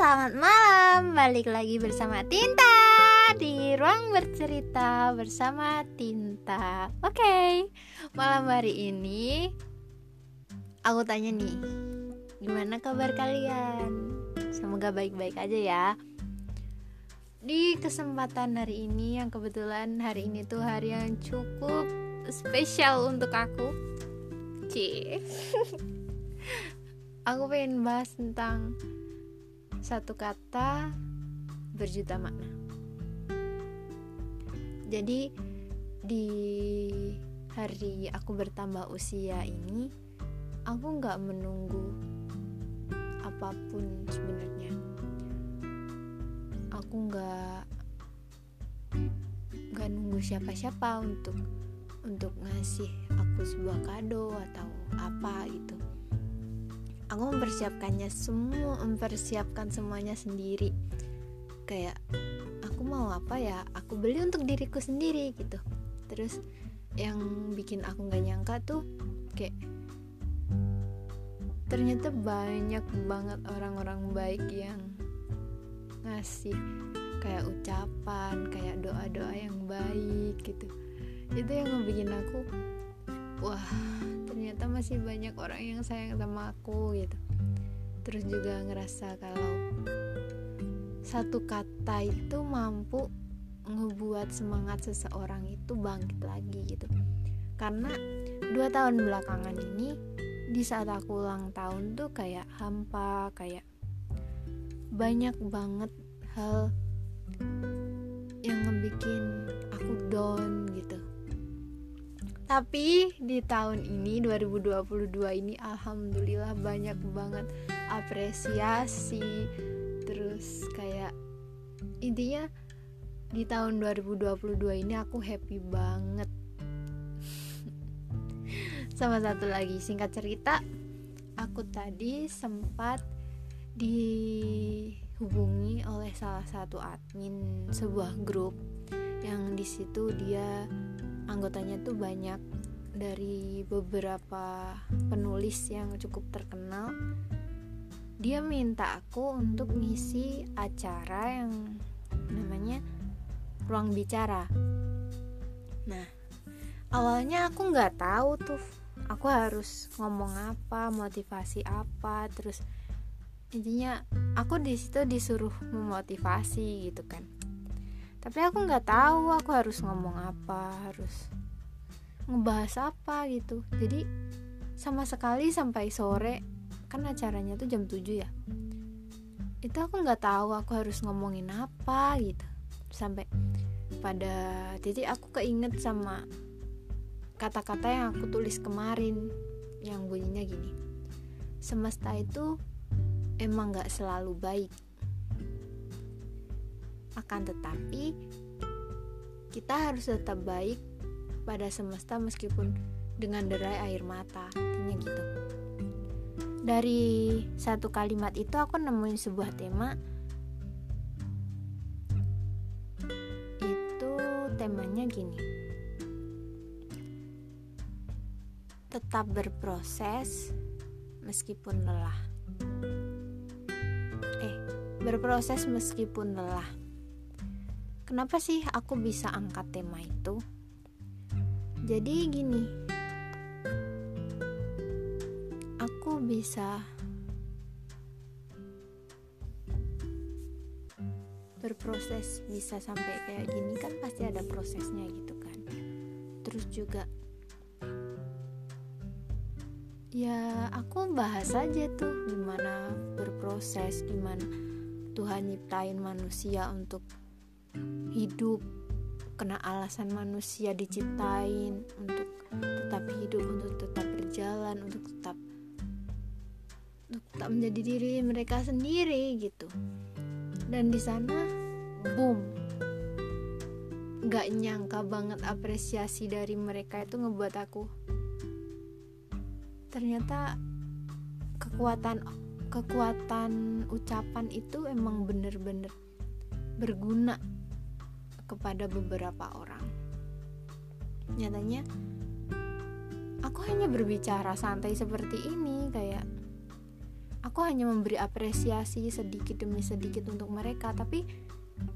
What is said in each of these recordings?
selamat malam Balik lagi bersama Tinta Di ruang bercerita bersama Tinta Oke, okay. malam hari ini Aku tanya nih Gimana kabar kalian? Semoga baik-baik aja ya Di kesempatan hari ini Yang kebetulan hari ini tuh hari yang cukup spesial untuk aku Cie Aku pengen bahas tentang satu kata berjuta makna. Jadi di hari aku bertambah usia ini, aku nggak menunggu apa pun sebenarnya. Aku nggak nggak nunggu siapa-siapa untuk untuk ngasih aku sebuah kado atau apa gitu aku mempersiapkannya semua mempersiapkan semuanya sendiri. Kayak aku mau apa ya aku beli untuk diriku sendiri gitu. Terus yang bikin aku nggak nyangka tuh kayak ternyata banyak banget orang-orang baik yang ngasih kayak ucapan kayak doa-doa yang baik gitu. Itu yang ngebikin aku wah ternyata masih banyak orang yang sayang sama aku gitu. Terus juga ngerasa kalau satu kata itu mampu ngebuat semangat seseorang itu bangkit lagi gitu. Karena dua tahun belakangan ini di saat aku ulang tahun tuh kayak hampa kayak banyak banget hal yang ngebikin aku down gitu tapi di tahun ini 2022 ini alhamdulillah banyak banget apresiasi. Terus kayak intinya di tahun 2022 ini aku happy banget. Sama satu lagi singkat cerita aku tadi sempat dihubungi oleh salah satu admin sebuah grup. Yang di situ dia anggotanya tuh banyak dari beberapa penulis yang cukup terkenal. Dia minta aku untuk ngisi acara yang namanya ruang bicara. Nah awalnya aku nggak tahu tuh aku harus ngomong apa motivasi apa terus intinya aku di situ disuruh memotivasi gitu kan tapi aku nggak tahu aku harus ngomong apa harus ngebahas apa gitu. Jadi sama sekali sampai sore kan acaranya tuh jam 7 ya. Itu aku nggak tahu aku harus ngomongin apa gitu. Sampai pada titik aku keinget sama kata-kata yang aku tulis kemarin yang bunyinya gini. Semesta itu emang nggak selalu baik akan tetapi kita harus tetap baik pada semesta meskipun dengan derai air mata intinya gitu. Dari satu kalimat itu aku nemuin sebuah tema. Itu temanya gini. Tetap berproses meskipun lelah. Eh berproses meskipun lelah Kenapa sih aku bisa angkat tema itu? Jadi gini, aku bisa berproses bisa sampai kayak gini kan pasti ada prosesnya gitu kan. Terus juga ya aku bahas aja tuh gimana berproses, gimana Tuhan nyiptain manusia untuk hidup kena alasan manusia diciptain untuk tetap hidup untuk tetap berjalan untuk tetap untuk tetap menjadi diri mereka sendiri gitu. Dan di sana boom. Nggak nyangka banget apresiasi dari mereka itu ngebuat aku. Ternyata kekuatan kekuatan ucapan itu emang bener-bener berguna kepada beberapa orang. Nyatanya, aku hanya berbicara santai seperti ini, kayak aku hanya memberi apresiasi sedikit demi sedikit untuk mereka tapi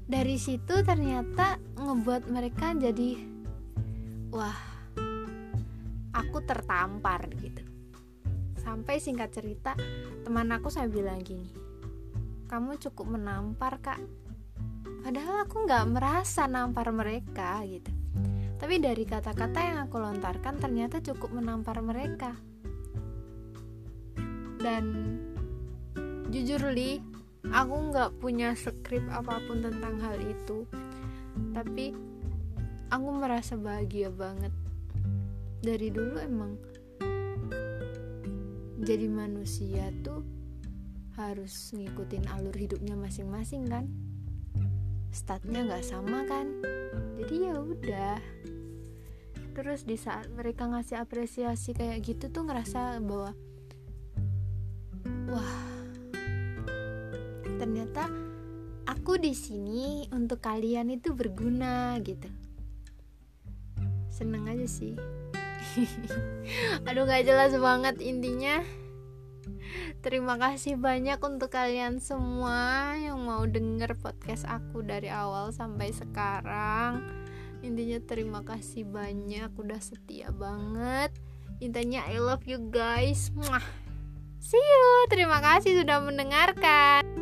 dari situ ternyata ngebuat mereka jadi wah aku tertampar gitu sampai singkat cerita teman aku saya bilang gini kamu cukup menampar kak padahal aku nggak merasa nampar mereka gitu. Tapi dari kata-kata yang aku lontarkan ternyata cukup menampar mereka. Dan jujur li aku nggak punya skrip apa pun tentang hal itu. Tapi aku merasa bahagia banget. Dari dulu emang jadi manusia tuh harus ngikutin alur hidupnya masing-masing kan statnya nggak sama kan? Jadi ya udah. Terus di saat mereka ngasih apresiasi kayak gitu tuh ngerasa bahwa wah ternyata aku di sini untuk kalian itu berguna gitu. Seneng aja sih. Aduh nggak jelas banget intinya Terima kasih banyak untuk kalian semua yang mau denger podcast aku dari awal sampai sekarang. Intinya terima kasih banyak udah setia banget. Intinya I love you guys. Mwah. See you. Terima kasih sudah mendengarkan.